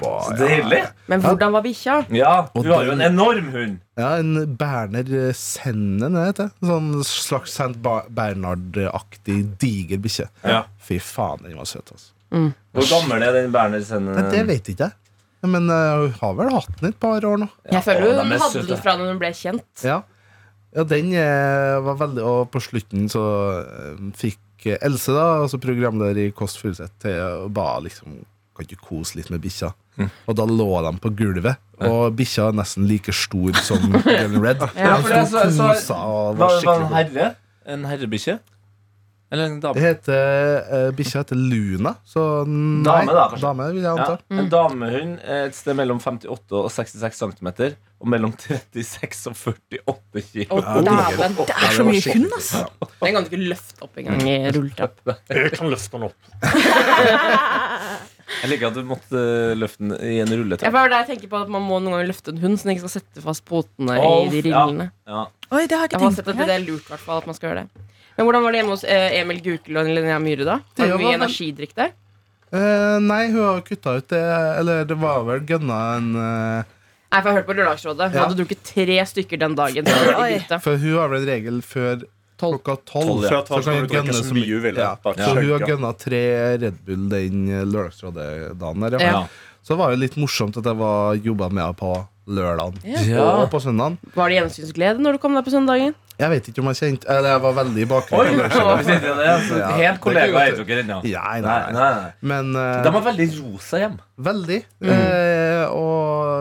på. Så deilig. Men hvordan var bikkja? Ja, hun du har jo en enorm hund. Ja, en Berner Sennen, heter det. Sånn slags St. Bernhard-aktig diger bikkje. Ja. Fy faen, den var søt, altså. Hvor gammel er den Berner Sennen? Det, det vet ikke jeg. Men eh, hun har vel hatt den et par år nå. Jeg føler hun er hadde den fra da hun ble kjent. Ja, ja den eh, var veldig Og på slutten så eh, fikk eh, Else, da, altså programleder i Kåss Furuseth, til å ba liksom Kan ikke kose litt med bikkja? Og da lå de på gulvet, og bikkja er nesten like stor som Gun Red. Ja, for det er sto så- så- Var det en herre? En herrebikkje? Eller en Det dame? heter uh, Bikkja heter Luna, så nei, Dame, da. Dame, vil jeg Ja, Mm. en damehund et sted mellom 58 og 66 cm. Og mellom 36 og 48 kilo. Å, dæven. Det er så mye hund, altså. Den kan du ikke løfte opp engang. Jeg kan løfte den opp. Jeg liker at du måtte løfte den i en Jeg rulletrapp. bare der tenker på at Man må noen ganger løfte en hund, så den ikke skal sette fast potene oh, i de ja. rillene. Ja. Oi, det har jeg Jeg ikke har tenkt på. det er lurt hvertfall, at man skal gjøre det. Men hvordan var det hjemme hos eh, Emil Gukild og Linnea Myhre, da? Har du mye var energidrikk der? Uh, nei, hun har kutta ut det. Eller det var vel gønna en eh, Nei, for jeg har hørt på Lørdagsrådet. Hun Ja. hadde drukket tre stykker den dagen. Så var Oi. begynte. For hun har vel en regel før klokka tolv. Tolv, ja. Tolv Så kan hun du drikke så så mye vil. Ja. Bare Så hun har chugge. gønna tre Red Bull den eh, Lørdagsrådet-dagen der. Ja. Ja. Så var det litt morsomt at jeg var jobba med henne på lørdagen Ja. og på søndagen. Var det gjensynsglede når du kom der på søndagen? Jeg vet ikke om jeg kjente Eller jeg var veldig i Oi, bakgrunnen. vi sitter i det, altså. Ja, Helt det kollega er dere ennå. Ja, nei, Nei, nei. nei, nei. Men eh, De har veldig rosa hjem. Veldig. Eh,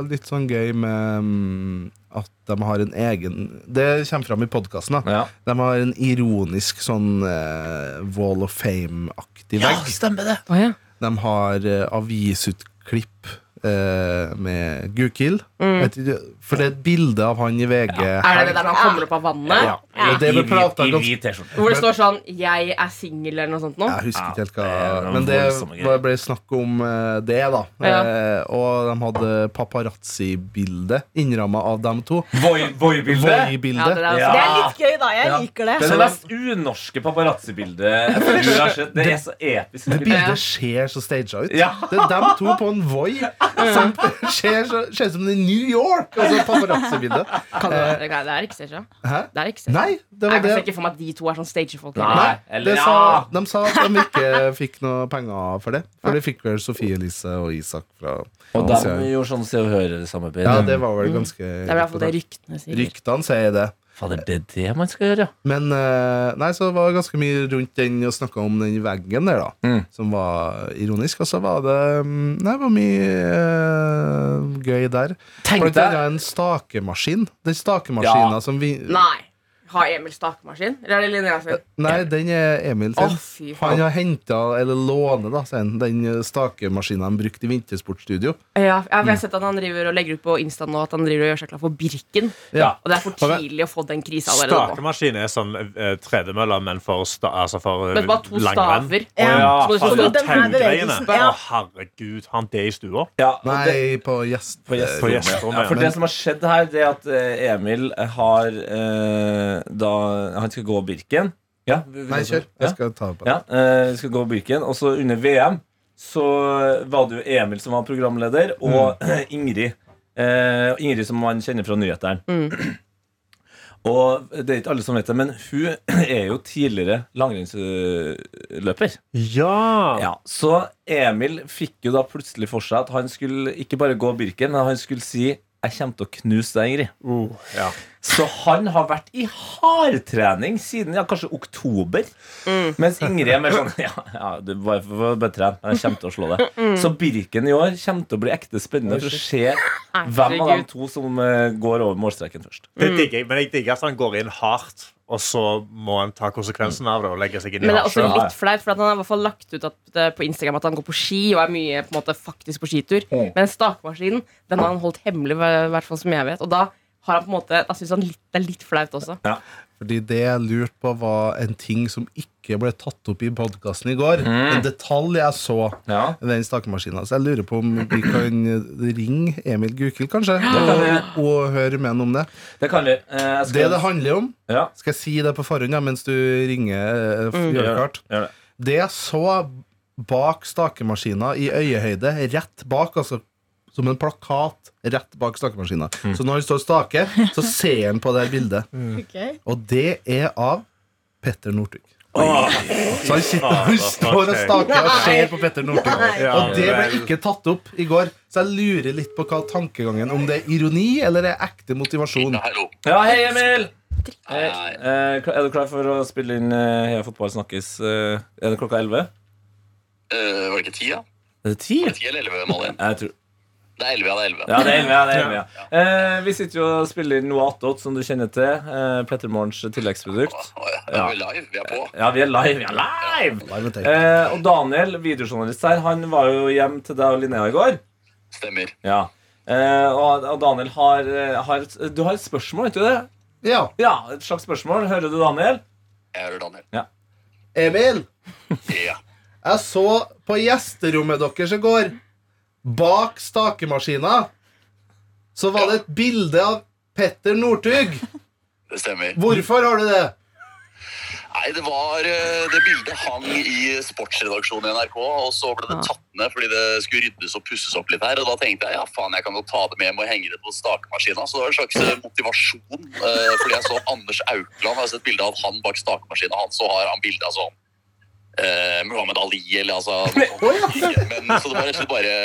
litt sånn gøy med mm, at de har en egen Det kommer fram i podkasten. Ja. De har en ironisk sånn uh, Wall of Fame-aktig vegg. Ja, stemmer det. Oh, ja. De har uh, avisutklipp eh, med Gukild. Mm. For det er et bilde av han i VG. Er det det der han kommer opp av vannet? Ja. Og det I i hvit T-skjorte. Hvor det står sånn 'Jeg er singel' eller noe sånt noe? Jeg husker ikke helt hva Ja, Men det var- ble snakk om eh, det, da. Ja. Eh, og de hadde paparazzi-bilde innramma av dem to. Voi-. Ja, Voi-bilde. det. Det er litt gøy, da. Jeg Ja. liker det. Det er det mest unorske paparazzi-bildet du har sett. Det er så episk. Det bildet ser så staged ut. Ja. Det er dem to på en Voi som ser, så, ut som det er New York. Altså paparazzi-bilde. Det, det er ikke staged. Det er ikke staged. Nei, det var Jeg kan ikke for meg at de to er sånn stagefolk. Nei. Eller sa, de sa at de ikke fikk noe penger for det. For de fikk vel Sofie Elise og Isak fra Og de gjorde sånn Se og Hør-samarbeid. Ja, det var vel ganske Det er i hvert fall det ryktene sier. Ryktene sier det. Fader, det er det man skal gjøre, ja. Men eh, nei, så var det ganske mye rundt den og snakka om den veggen der, da. Mm. Som var ironisk. Og så var det mm, Nei, det var mye eh, gøy der. Tenk Blant deg annet en stakemaskin. Den stakemaskina Ja. som vi Nei. Har Emil stakemaskin? Eller er det Linnea sin? Nei, den er Emil sin. Oh, Han har henta, eller låner, da, sier han, den stakemaskinen han brukte i vintersportstudio. Ja, jeg har sett at han driver og legger ut på Insta nå at han driver og gjør seg klar for Birken. Ja. Og det er for tidlig å få den krisa allerede nå. Stakemaskin er sånn eh, tredemølle, men for, sta, altså for eh, Men bare to langrenn. staver. Ja. Ja, taugreiene? bevegelsen, Å, herregud. Har han det i stua? Ja, det, Nei, på gjest... gjest- gjesterommet, ja, for det som har skjedd her, det er at eh, Emil har eh, da Han skal gå Birken. Ja, vi- vi- Nei, kjør. Jeg skal ta det på. Ja, eh, vi skal gå Birken. Og så under VM så var det jo Emil som var programleder, og Ingrid. Eh, Ingrid som man kjenner fra nyhetene. Mm. Og det er ikke alle som vet det, men hun er jo tidligere langrennsløper. Ja! Ja, så Emil fikk jo da plutselig for seg at han skulle ikke bare gå Birken, men han skulle si 'Jeg kommer til å knuse deg, Ingrid'. Uh, ja. Så han har vært i hardtrening siden ja, kanskje oktober. Mens Ingrid er mer sånn Ja, ja du bare, bare, tren. Jeg kommer til å slå deg. Så Birken i år kommer til å bli ekte spennende for å se hvem av de to som eh, går over målstreken først. Det digger jeg, men jeg digger at han går inn hardt, og så må han ta konsekvensen av det og legge seg inn i Men det er også litt flaut, for at han har i hvert fall lagt ut at, på Instagram at han går på ski og er mye på en måte faktisk på skitur. Mm. Men stakemaskinen den har han holdt hemmelig, i hvert fall som jeg vet. Og da har han på en måte Da synes han litt, det er litt flaut også. Fordi det jeg lurte på, var en ting som ikke ble tatt opp i podkasten i går. En detalj jeg så Ja. den stakemaskina. Så jeg lurer på om vi kan ringe Emil Gukild, kanskje, kan og, og høre med ham om det. Det kan vi. Eh, skal- Det det handler om ja, Skal jeg si det på forhånd ja, mens du ringer? eh, Gjør gjør, gjør det. Det jeg så bak stakemaskina i øyehøyde, rett bak, altså som en plakat rett bak stakemaskina. Så når han står og staker, så ser han på det bildet. Ok. Og det er av Petter Northug. Så han, sitter, han står og staker og ser på Petter Northug. Og det ble ikke tatt opp i går. Så jeg lurer litt på hva tankegangen Om det er ironi eller det er ekte motivasjon. Ja, hei, Emil! Eh, eh, er du klar for å spille inn eh, Heia fotball snakkes? eh, er det klokka 11? Eh, var det ikke ti, ja? Er det 10? Var det ti eller elleve, Malin? Jeg tror Det er elleve, ja. Det er elleve. Ja, det er 11. Ja, det er 11 ja. Eh, vi sitter jo og spiller inn noe attåt, som du kjenner til. Eh, Petter Morgens tilleggsprodukt. Oh, ja. Da er live. Vi er på. Ja, vi er live. Vi er live! Live. Eh, og Daniel, videojournalist her, han var jo hjem til deg og Linnea i går. Stemmer. Ja. Eh, og, og Daniel har, eh, har et, Du har et spørsmål, vet du det? Ja, Ja, et slags spørsmål. Hører du, Daniel? Jeg hører Daniel. Emil. Ja. Jeg så på gjesterommet deres i går, bak stakemaskina, så var det et bilde av Petter Northug. Det stemmer. Hvorfor har du det? Nei, det var eh, Det bildet hang i sportsredaksjonen i NRK, og så ble det tatt ned fordi det skulle ryddes og pusses opp litt her. Og da tenkte jeg ja, faen, jeg kan jo ta det med hjem og henge det på stakemaskina. Så det var en slags eh, motivasjon. eh, Fordi jeg så Anders Aukland, jeg har sett bilde av han bak stakemaskina. hans, så har han bilde av sånn eh, Muhammad Ali eller altså. Men så det var rett og slett bare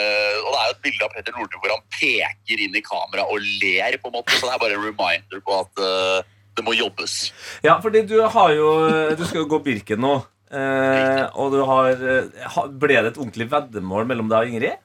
Og det er jo et bilde av Petter Northug hvor han peker inn i kamera og ler, på en måte. Så det er bare en reminder på at eh, det må jobbes. Ja, fordi du har jo Du skal jo gå Birken nå. Eh, og du har eh, Ble det et ordentlig veddemål mellom deg og Ingrid?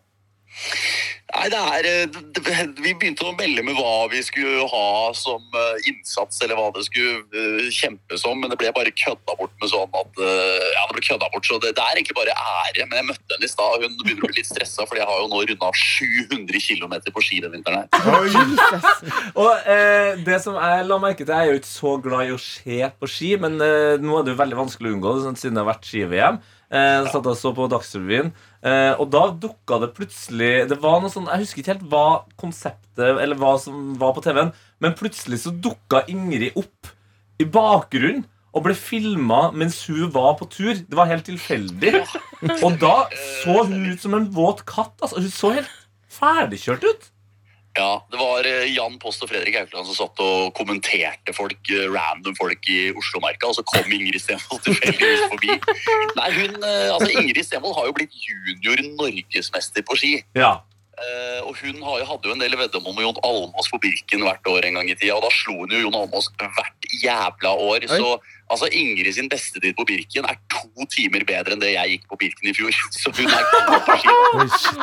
Nei, det er eh, det- Vi begynte å melde med hva vi skulle ha som eh, innsats, eller hva det skulle kjempes om, men det ble bare kødda bort med sånn at eh, Ja, det ble kødda bort, så det, det er egentlig bare ære. Men jeg møtte henne i stad, og hun begynner å bli litt stressa, for jeg har jo nå runda 700 km på ski den vinteren her. Og eh, det som jeg la merke til Jeg er jo ikke så glad i å se på ski, men eh, nå er det jo veldig vanskelig å unngå det, sånn, siden det har vært ski-VM. Eh, satt og så på Dagsrevyen, eh, og da dukka det plutselig Det var noe sånn, Jeg husker ikke helt hva konseptet Eller hva som var på TV-en, men plutselig så dukka Ingrid opp i bakgrunnen og ble filma mens hun var på tur. Det var helt tilfeldig. Og da så hun ut som en våt katt. Altså, hun så helt ferdigkjørt ut. Ja, Det var eh, Jan Post og Fredrik Haukeland som satt og kommenterte folk, eh, random folk i Oslomarka, og så kom Ingrid Stenvold tilfeldigvis forbi. Nei, hun, eh, altså Ingrid Stenvold har jo blitt junior norgesmester på ski. Ja. Uh, og hun har jo, hadde jo en del veddemål med Jon Almås på Birken hvert år en gang i tida, og da slo hun jo Jon Almås hvert jævla år. Så altså Ingrid sin beste tid på Birken er to timer bedre enn det jeg gikk på Birken i fjor. Så hun er god på ski.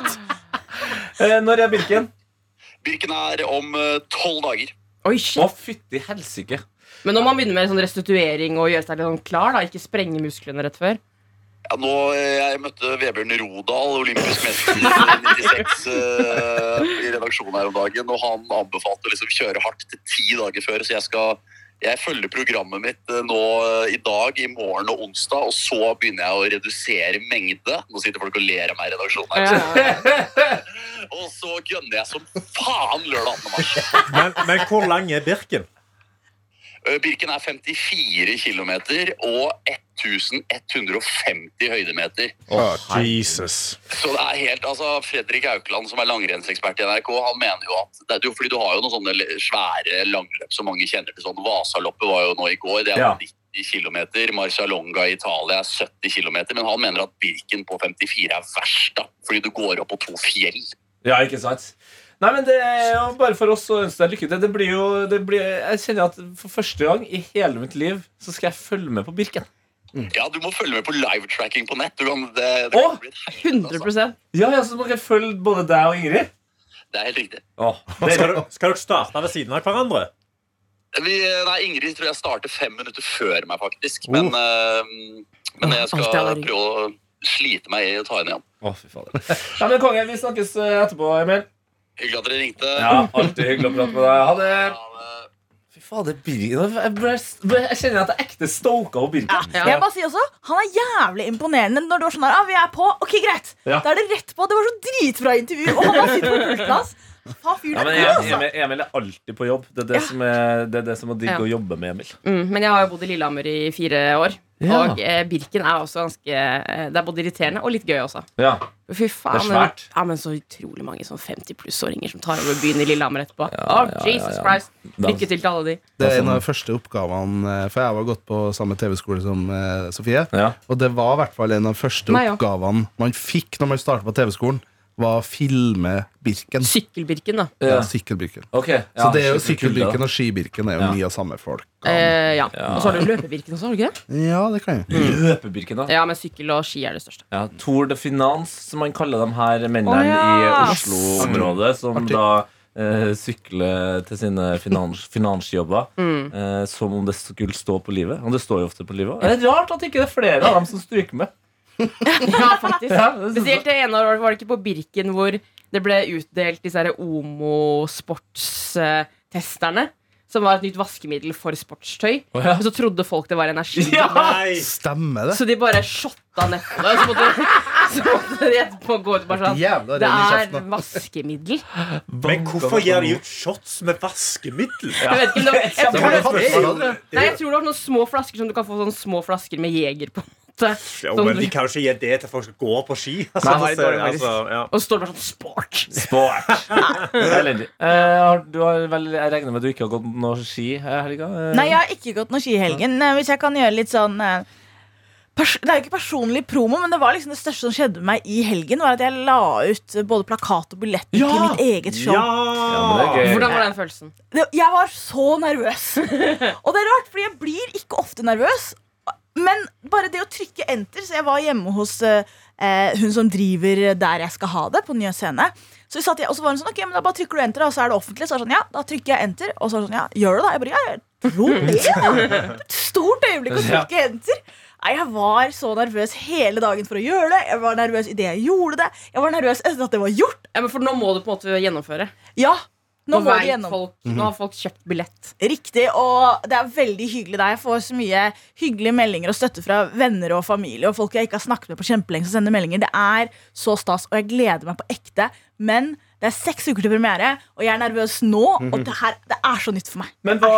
Når er Birken? Birken er om eh, tolv dager. Oi, Å, shit. fytti helsike. Men når man begynner med sånn restituering og gjøre seg litt sånn klar, da, ikke sprenge musklene rett før Ja, nå, eh, jeg møtte Vebjørn Rodal, olympisk mester i 96, uh, i redaksjonen her om dagen, og han anbefalte å liksom kjøre hardt til ti dager før, så jeg skal jeg følger programmet mitt eh, nå eh, i dag, i morgen og onsdag, og så begynner jeg å redusere mengde. Nå sitter folk og ler av meg i redaksjonen her. ja. Og så gønner jeg som faen lørdag 2. mars. Men, men hvor lang er Birken? Eh, Birken er 54 km og 1150 høydemeter. Jesus. Så det er helt, altså Fredrik Haukeland, som er langrennsekspert i NRK, han mener jo at det er jo fordi du har jo noen sånne svære langløp som mange kjenner til. sånn Vasaloppet var jo nå i går. Det er Ja. 90 km. Marcialonga i Italia er 70 km. Men han mener at Birken på 54 er verst, da. Fordi du går opp på to fjell. Ja, ikke sant? Nei, men det er jo bare for oss å ønske deg lykke til. Det blir jo, det blir, jeg kjenner at For første gang i hele mitt liv så skal jeg følge med på Birken. Ja, du må følge med på live-tracking på nett. Du kan, det, det Åh, kan bli et helvete, 100 altså. Ja, ja, Så dere følger følge både deg og Ingrid? Det er helt riktig. Åh, det Skal, du, skal dere starte ved siden av hverandre? Vi, nei, Ingrid tror jeg starter fem minutter før meg, faktisk. Men, uh, men jeg skal oh, prøve å slite meg i å ta henne igjen. Å, fy fader. Ja, men konge, vi snakkes eh, etterpå, Emil. Hyggelig at dere ringte. Ja, Alltid hyggelig å prate med deg. Ha det. Ha det. Fader, Jeg, ble, jeg kjenner at jeg er ekte stoka Birken. Ja. Jeg bare sier også, Han er jævlig imponerende når du var sånn her, ah, vi er på, ok greit Ja. Da er det rett på, det var så dritbra intervju Og han bare sitter på pulten hans Faen, fyren Ja, er men god, altså Emil, Emil er alltid på jobb. Det er det, som, er, det, er det som er digg Ja. å jobbe med Emil. Mm, men jeg har jo bodd i Lillehammer i fire år. Ja. Og eh, Birken er også ganske eh, Det er både irriterende og litt gøy også. Ja. Fy faen, Det er svært. Men, ja, men så utrolig mange sånn 50-plussåringer som tar over byen i Lillehammer etterpå. Ja, oh, Jesus ja. Christ. Lykke til til alle de. Det er en av de første oppgavene eh, For jeg har gått på samme TV-skole som eh, Sofie. Ja. Og det var i hvert fall en av de første Nei, oppgavene man fikk når man startet på TV-skolen, var å filme Birken. Sykkel-Birken, da. Ja, Ja. Sykkelbirken. ja, Så det er jo Sykkelbirken og Skibirken er jo Ja. mye av samme folk. Eh, ja. Ja. Og så har du Løpebirken også, har du ikke det? Ja, det kan jeg. Løpebirken, da. Ja, men sykkel og ski er det største. Ja, Tour de Finance, som man kaller de her mennene oh, ja. i Oslo-området, som Artig. da eh, sykler til sine finans, finansjobber Mm. eh, som om det skulle stå på livet. Og det står jo ofte på livet. Det er rart at ikke det er flere av dem som stryker med. Ja, faktisk. Ja, det. Spesielt det ene året var det ikke på Birken hvor det ble utdelt disse her Omo-sportstesterne. Som var et nytt vaskemiddel for sportstøy. Oh, ja. Og så trodde folk det var energi. Nei! Stemmer det? Så de bare shotta nettet. det. Så måtte, så måtte de etterpå gå ut og bare sånn Jævla Det er vaskemiddel. Men hvorfor gir de ut shots med vaskemiddel? Jeg vet ikke, det var, jeg, tror det, var, nei, jeg tror det var noen små flasker som du kan få sånne små flasker med Jeger på. Måte. Jo, men de kan jo ikke gi det til folk som går på ski. Altså, Nei, altså, altså, ja. Og så står det bare sånn sport. Sport. Elendig. Eh, du har vel, jeg regner med at du ikke har gått noe ski i helga? Uh. Nei, jeg har ikke gått noe ski i helgen eh, Hvis jeg kan gjøre litt sånn eh, Det er jo ikke personlig promo, men det var liksom det største som skjedde med meg i helgen. Var at jeg la ut både plakat og billetter Ja! til mitt eget show. Ja, men det er gøy. Hvordan var den følelsen? Jeg var så nervøs. Og det er rart, fordi jeg blir ikke ofte nervøs. Men bare det å trykke enter Så jeg var hjemme hos eh, eh, hun som driver der jeg skal ha det, på Nye Scene. Så vi satt, og så var hun sånn, ok, men da bare trykker du enter, og så er det offentlig. Så er det sånn, ja, da trykker jeg enter. Og så er det sånn, ja, gjør du det? Jeg bare, ja, jeg tror det. ja. Er et stort øyeblikk å trykke enter. Nei, Jeg var så nervøs hele dagen for å gjøre det. Jeg var nervøs idet jeg gjorde det. Jeg var nervøs etter at det var gjort. Ja, men for nå må du på en måte gjennomføre. Ja, nå Nå, må vet det folk, nå har folk kjøpt billett. Riktig, og det er veldig hyggelig der. Jeg får så mye hyggelige meldinger og støtte fra venner og familie og folk jeg ikke har snakket med på kjempelenge som sender meldinger. Det er så stas, og jeg gleder meg på ekte. Men det er seks uker til premiere, og jeg er nervøs nå. Og det, her, det er så nytt for meg. Men hva,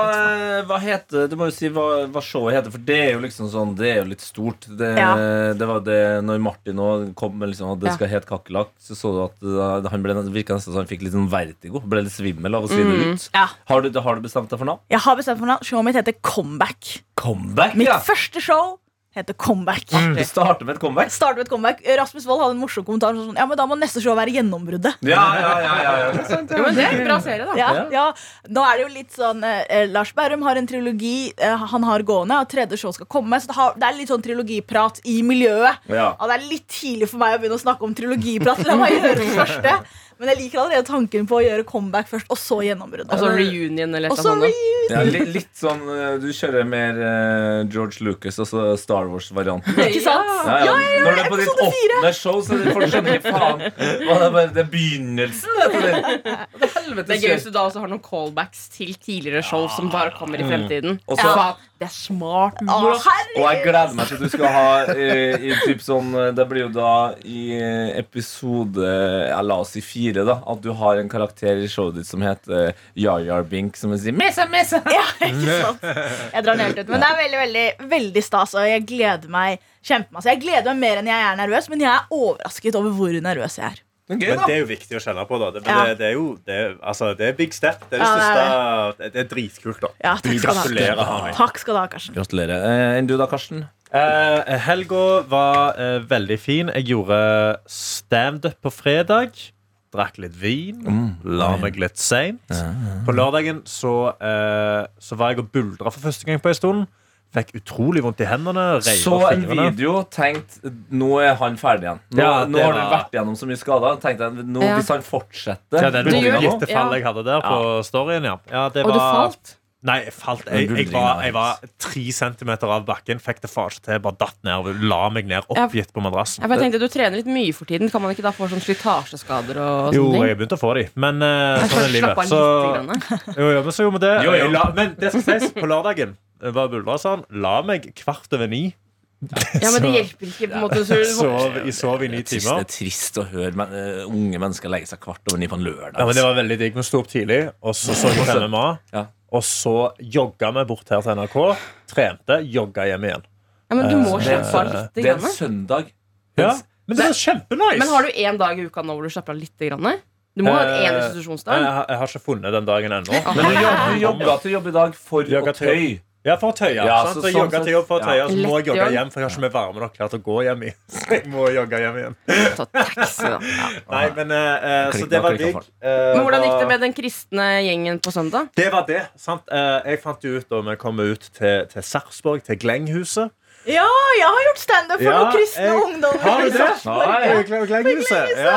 hva heter Du må jo si hva, hva showet heter, for det er jo liksom sånn Det er jo litt stort. Det, Ja. det var det Når Martin òg kom med liksom at det Ja. skal hete kakerlakk, så så du at uh, han ble, virka nesten som han fikk litt sånn vertigo. Ble litt svimmel av å si det ut. Ja. Har, du, har du bestemt deg for navn? Jeg har bestemt for navn. Showet mitt heter Comeback. Comeback, Mitt ja! første show heter Comeback. Du starter med et comeback? Starter med et comeback Rasmus Wold hadde en morsom kommentar. Sånn, ja, men Da må neste show være gjennombruddet. Ja, ja, ja, ja, ja. Ja, men det er en bra serie, da. Ja, ja. Nå er det jo litt sånn eh, Lars Berrum har en trilogi eh, han har gående, og tredje show skal komme. Så det, har, det er litt sånn trilogiprat i miljøet. Ja. Og det er litt tidlig for meg å begynne å snakke om trilogiprat. La meg gjøre det første. Men jeg liker allerede tanken på å gjøre comeback først, og så gjennombrudd. Og så reunion eller et eller reunion. Ja, litt, litt sånn eh, Du kjører mer uh, George Lucas, altså Star Wars-varianten. Ikke sant? Ja, ja. Når du er på ditt åttende show, så får du folk skjønner ikke faen. Det er bare det er begynnelsen. Det, er det. Det helvete Det er gøy hvis du da også har noen callbacks til tidligere show som bare kommer i fremtiden. Mm. Også, ja. det er smart Å. Og jeg gleder meg til at du skal ha eh, i typ sånn eh, Det blir jo da i eh, episode ja, La oss si fire, da. At du har en karakter i showet ditt som heter uh, Bink, som sier Mesa, mesa! Ja, ikke sant? Jeg drar den helt ut. Men det er veldig veldig, veldig stas, og jeg gleder meg kjempemasse. Jeg gleder meg mer enn jeg er nervøs, men jeg er overrasket over hvor nervøs jeg er. Det er gøy, Men da. det er jo viktig å kjenne på. da det, men Ja. det, det er jo det, altså, det er big step. Det er det Ja, det er største Det, det er dritkult, da. Ja, takk skal. Gratulerer. Takk skal du ha, Karsten. Gratulerer. Eh, Enn du da, Karsten? Eh, helga var eh, veldig fin. Jeg gjorde standup på fredag. Drakk litt vin. La meg litt seint. På lørdagen så, eh, så var jeg og buldra for første gang på ei stund. Fikk utrolig vondt i hendene. Så en video, tenkt Nå er han ferdig igjen. Nå, Ja, nå har du vært gjennom så mye skader. Tenkte jeg, nå, Ja. Hvis han fortsetter Ja, det er gjør- gitte ja. jeg hadde der på storyen, ja. ja det Og du falt. Nei, jeg falt. Jeg, jeg, var, var jeg var tre centimeter av bakken, fikk det far ikke til. Bare datt ned og la meg ned oppgitt på madrassen. Jeg bare tenkte Du trener litt mye for tiden. Kan man ikke da få sånn slitasjeskader og Jo, sånne ting? jeg begynte å få de, men uh, sånn er livet. Så. Jo, jo, men så gjorde vi det. Jo, jo. La, men det skal sies, på lørdagen var buldra sånn, la meg kvart over ni. Ja, men det hjelper ikke. på en måte så, Sov, jeg sov i ni Det er det er trist å høre men, uh, unge mennesker legge seg kvart over ni på en lørdag. Ja, men Det var veldig digg. Vi sto opp tidlig, og så så vi MMA. Ja. Og så jogga vi bort her til NRK. Trente, jogga hjem igjen. ja, men du må uh, slappe av litt. det er en søndag. Ja, Men det er kjempenice! Men har du én dag i uka nå hvor du slapper av litt? Grann? Du må ha en institusjonsdag. restitusjonsdag. Jeg, har- ikke funnet den dagen ennå. Men du, jobber, du til jobb i dag for å tøy. tøye. Ja, for å tøye. Ja, sant? så sånn jogga til jobb for å tøye, ja. så må jeg jogge hjem, for jeg har ikke med varme nok klær til å gå hjem i. Så jeg må jogge hjem igjen. Ta taxi, da. Ja. Nei, men eh, Så det var digg. Men hvordan gikk det med den kristne gjengen på søndag? Det var det. sant? Uh, jeg fant jo ut da vi kom ut til, til Sarpsborg, til Glenghuset. Ja, jeg har gjort standup for Ja, noen kristne jeg- ungdommer. Har du det? Nei. Glen- Glenghuset. Ja.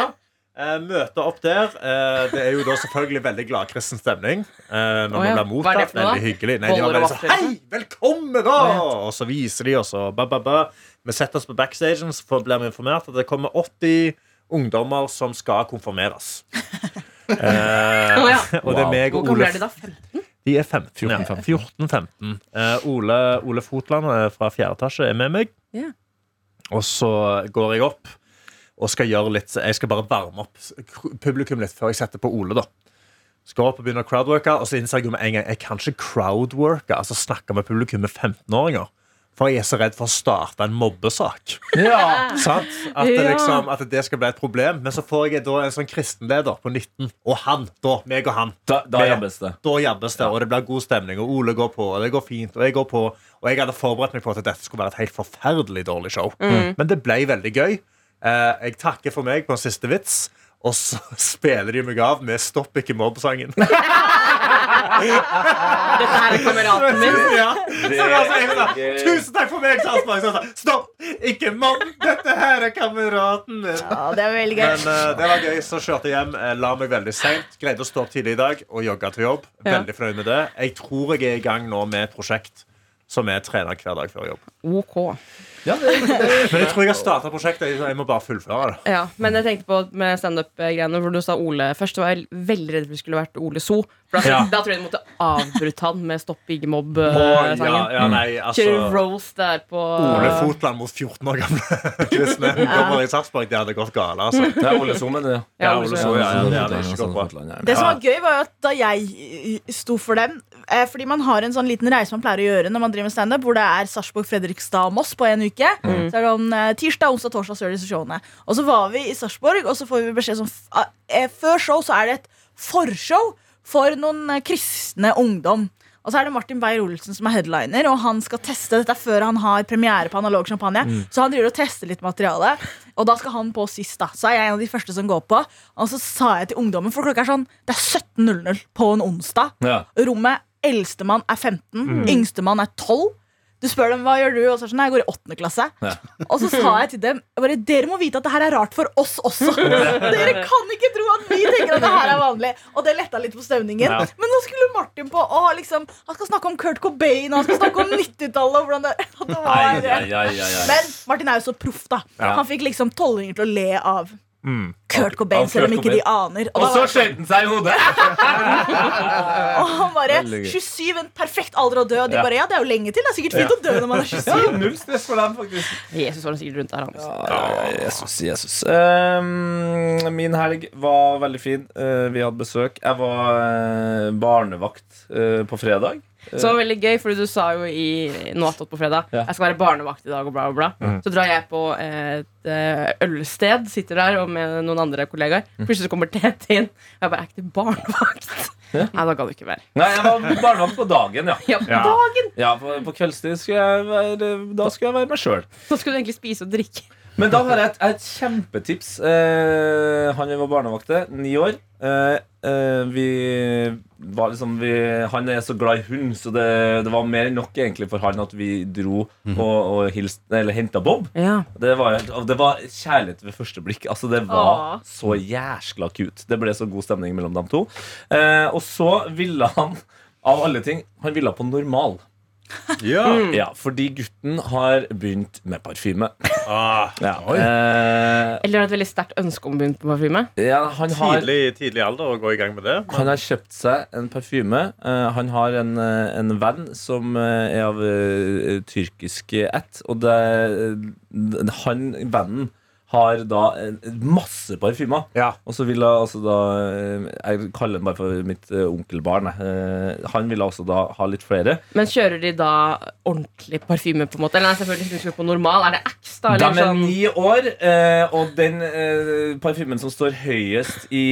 Eh, møte opp der. Eh, det er jo da selvfølgelig veldig gladkristen stemning. Eh, når oh, ja. man blir mottatt. Veldig hyggelig. Nei, de har var veldig sånn Hei, velkommen, da! Og så viser de oss, og ba, ba, ba. Vi setter oss på backstagen, så blir vi informert at det kommer 80 ungdommer som skal konfirmeres. Eh, Å, ja. Og det er meg Hvor og gamle Ole er de da? 15? de er 15. 14-15. Eh, Ole, Ole Fotland eh, fra fjerde etasje er med meg. Yeah. Og så går jeg opp og skal gjøre litt Jeg skal bare varme opp publikum litt før jeg setter på Ole. da Skal opp og begynne å crowdworke, og så innser jeg jo med en gang jeg kan ikke crowdworke. Altså snakke med publikum med 15-åringer. For jeg er så redd for å starte en mobbesak. Ja. Sant? At, det liksom, at det skal bli et problem. Men så får jeg da en sånn kristenleder på 19, og han, da, meg og han. Da, da Med- jabbes det. Da jabbes det, og det blir god stemning, og Ole går på, og det går fint, og jeg går på. Og jeg hadde forberedt meg på at dette skulle være et helt forferdelig dårlig show. Men det ble veldig gøy. Eh, jeg takker for meg på en siste vits, og så spiller de meg av med 'Stopp ikke mobb'-sangen. Dette her er kameraten min. Ja. Så det var så jeg sa, Tusen takk for meg, Salsberg. Så jeg sa, Stopp, ikke mobb, dette her er kameraten min. Ja, det var veldig gøy. Men uh, det var gøy, så kjørte jeg hjem. eh, La meg veldig seint. Greide å stå opp tidlig i dag og jogge til jobb. Ja. Veldig fornøyd med det. Jeg tror jeg er i gang nå med et prosjekt som er trener hver dag før jobb. Ok. Men jeg tror jeg har starta prosjektet. Jeg- må bare fullføre det. Ja, men jeg tenkte på med standup-greiene hvor du sa Ole først. var jeg veldig redd for det skulle vært Ole So. For da, Ja. da tror jeg du måtte avbrutt han med Stopp Å, Iggemobb-sangen. ja, ja, nei, Kjøre altså roast der på Ole Fotland mot 14 år gamle kristne ungdommer i Sarpsborg. Det hadde gått galt, altså. Det er Ole So, men det. Ja, Ja, Ole So, ja, ja, det Ja, hadde ikke gått bra. Det som var gøy, var jo at da jeg eh, sto for dem eh, Fordi man har en sånn liten reise man pleier å gjøre når man driver med standup, hvor det er Sarpsborg, Fredrikstad og Moss på en uke. Så er det sånn eh, tirsdag, onsdag, torsdag, så disse showene. Og så var vi i Sarpsborg, og så får vi beskjed sånn eh, Før show så er det et forshow for noen eh, kristne ungdom. Og så er det Martin Beyer-Olsen som er headliner, og han skal teste dette før han har premiere på analog champagne. Så han driver og tester litt materiale, og da skal han på sist. da Så er jeg en av de første som går på. Og så sa jeg til ungdommen, for klokka er sånn Det er 17.00 på en onsdag. Ja. Rommet eldstemann er 15, yngstemann er 12. Du spør dem hva gjør du, og så er sånn, jeg går i åttende klasse. Og så sa jeg til dem bare, dere må vite at det her er rart for oss også. Dere kan ikke tro at vi tenker at det her er vanlig. Og det letta litt på stemningen. Ja. Men nå skulle Martin på å, liksom, Han skal snakke om Kurt Cobain og han skal snakke om 90-tallet. det, det var Ai, ai, ai, ai, ai. Men Martin er jo så proff, da. Ja. Han fikk liksom tolvåringer til å le av Mm. Kurt Cobain, selv om ikke de aner. Og Og, så var, skjøt han seg i hodet! og han bare 27, en perfekt alder å dø. De bare, ja, det er jo lenge til. Det er sikkert fint å dø når man er 27. Ja, null stress for dem, faktisk. Jesus var sikkert rundt der. Han. Ja, Jesus, Jesus. Ehm, min helg var veldig fin. Uh, vi hadde besøk. Jeg var eh, barnevakt uh, på fredag. Så det var veldig gøy, fordi du sa jo i noe på fredag Ja. Jeg skal være barnevakt i dag, og bla, bla, bla. Så drar jeg på et eh, ølsted, sitter der og med noen andre kollegaer. Plutselig så kommer Tete inn. Og jeg bare Er ikke du barnevakt? Nei, da kan du ikke være. Nei, jeg var barnevakt på dagen, ja. Ja, på dagen! ja på, på kveldstid skulle jeg være, da skulle jeg være meg sjøl. Da skulle du egentlig spise og drikke. Men da har jeg et, et kjempetips. Eh, han var barnevakte, ni år. Eh, eh, vi var liksom vi, Han er så glad i hund, så det, det var mer enn nok egentlig for han at vi dro og, og hilst, eller henta Bob. Ja. Det var, det var kjærlighet ved første blikk. Altså Det var Åh. så jæskla cute. Det ble så god stemning mellom dem to. Eh, og så ville han, av alle ting, han ville på normal. Ja. Ja, Fordi gutten har begynt med parfyme. Ah, Ja. Eh, Eller har et veldig sterkt ønske om å begynne på parfyme. ja, han har tidlig, tidlig alder å gå i gang med det. Han har kjøpt seg en parfyme. Eh, han har en, eh, en venn som eh, er av uh, tyrkisk ett. Og det, han, vennen har da masse parfymer. Ja. Og så vil jeg altså da eh, Jeg kaller den bare for mitt eh, onkelbarn. Eh, han ville altså da ha litt flere. Men kjører de da ordentlig parfyme? på en måte Eller nei, selvfølgelig hvis du skal på normal. Er det X, da? De er sånn? ni år, eh, og den parfymen som står høyest i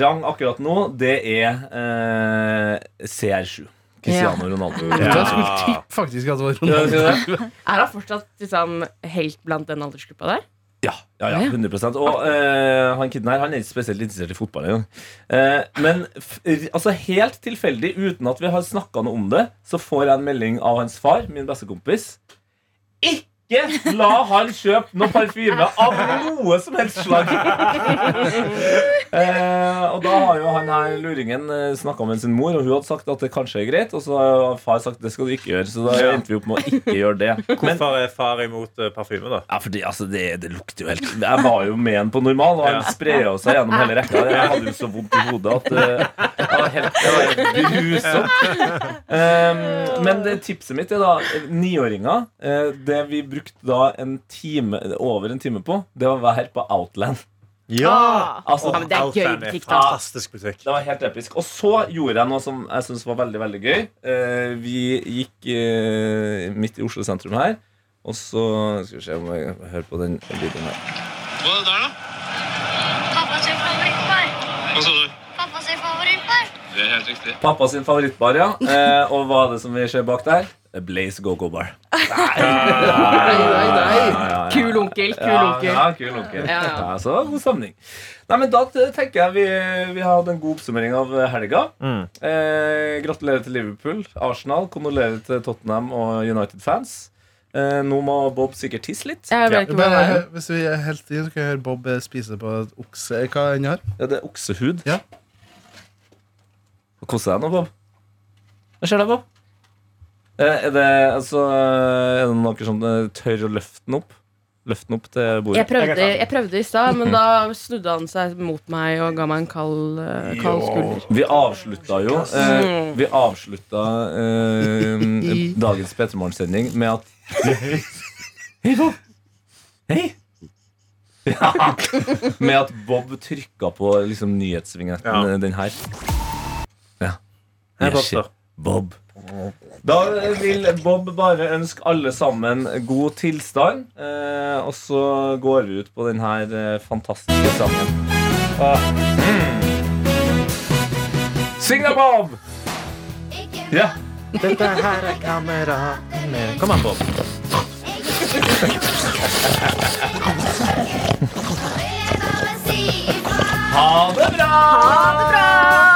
rang akkurat nå, det er eh, CR7. Cristiano Ronaldo. Jeg skulle tippe faktisk at det var Ja, Ronaldo. det? Er han fortsatt liksom, helt blant den aldersgruppa der? Ja, ja, ja, 100 Og eh, han kiden her Han er ikke spesielt interessert i fotball engang. Eh, men altså helt tilfeldig, uten at vi har snakka noe om det, så får jeg en melding av hans far, min bestekompis. Ikke la han kjøpe noe parfyme av noe som helst slag! eh, og da har jo han her luringen eh, snakka med sin mor, og hun hadde sagt at det kanskje er greit. Og så har far sagt det skal du ikke gjøre, så da Ja. endte vi opp med å ikke gjøre det. Hvorfor er far imot eh, parfyme, da? ja, fordi altså, det, det lukter jo helt Jeg var jo med han på normal, og han Ja. spraya seg gjennom hele rekka. Jeg hadde jo så vondt i hodet at eh, det var helt helt grusomt. Um, men det, tipset mitt er da niåringer. det vi brukte da en time, over en time på, det var å være på Outland. Ja! Altså, Ja, men det er gøy butikk, da. Fantastisk butikk. Det var helt episk. Og så gjorde jeg noe som jeg syns var veldig veldig gøy. Uh, vi gikk uh, midt i Oslo sentrum her, og så Skal vi se om jeg hører på den lyden her. Hva er det der, da? Pappa sin favorittbar. Hva sa du? Pappa sin favorittbar. Det er helt riktig. Pappa sin favorittbar, ja. Uh, og hva er det som vi ser bak der? Blaze Go-Go Bar. Nei, nei, nei! Kul onkel. Kul onkel. ja, kul onkel. Ja, ja. Ja, så god stemning. Nei, men Da tenker jeg vi, vi har hatt en god oppsummering av helga. Mm. Eh, gratulerer til Liverpool, Arsenal. Kondolerer til Tottenham og United-fans. Eh, nå må Bob sikkert tisse litt. Jeg vet ikke hva det er. Men, hvis vi er helt i, så kan jeg høre Bob eh, spise på et okse. Hva enn har. Ja, det er oksehud. Ja. Kos deg nå, Bob? Hva skjer da, Bob? Eh, er det altså Er det noen som eh, tør å løfte den opp? Løfte den opp til bordet? Jeg prøvde, jeg prøvde i stad, men da snudde han seg mot meg og ga meg en kald, eh, kald skulder. Vi avslutta jo eh, Vi avslutta eh, dagens P3 Morgen-sending med at Hei, Bob! Hei! Ja. Med at Bob trykka på liksom, nyhetsvignetten, Ja. den her. Ja. Bob. Da vil Bob bare ønske alle sammen god tilstand. Eh, og så går vi ut på denne eh, fantastiske sangen. Ah. Mm. Syng da, Bob! Ja. Dette her er kamera Kom an, Bob. Ha det bra! Ha det bra!